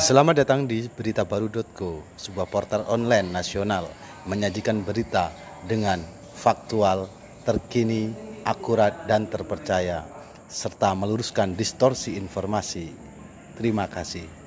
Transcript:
Selamat datang di beritabaru.co, sebuah portal online nasional menyajikan berita dengan faktual, terkini, akurat, dan terpercaya, serta meluruskan distorsi informasi. Terima kasih.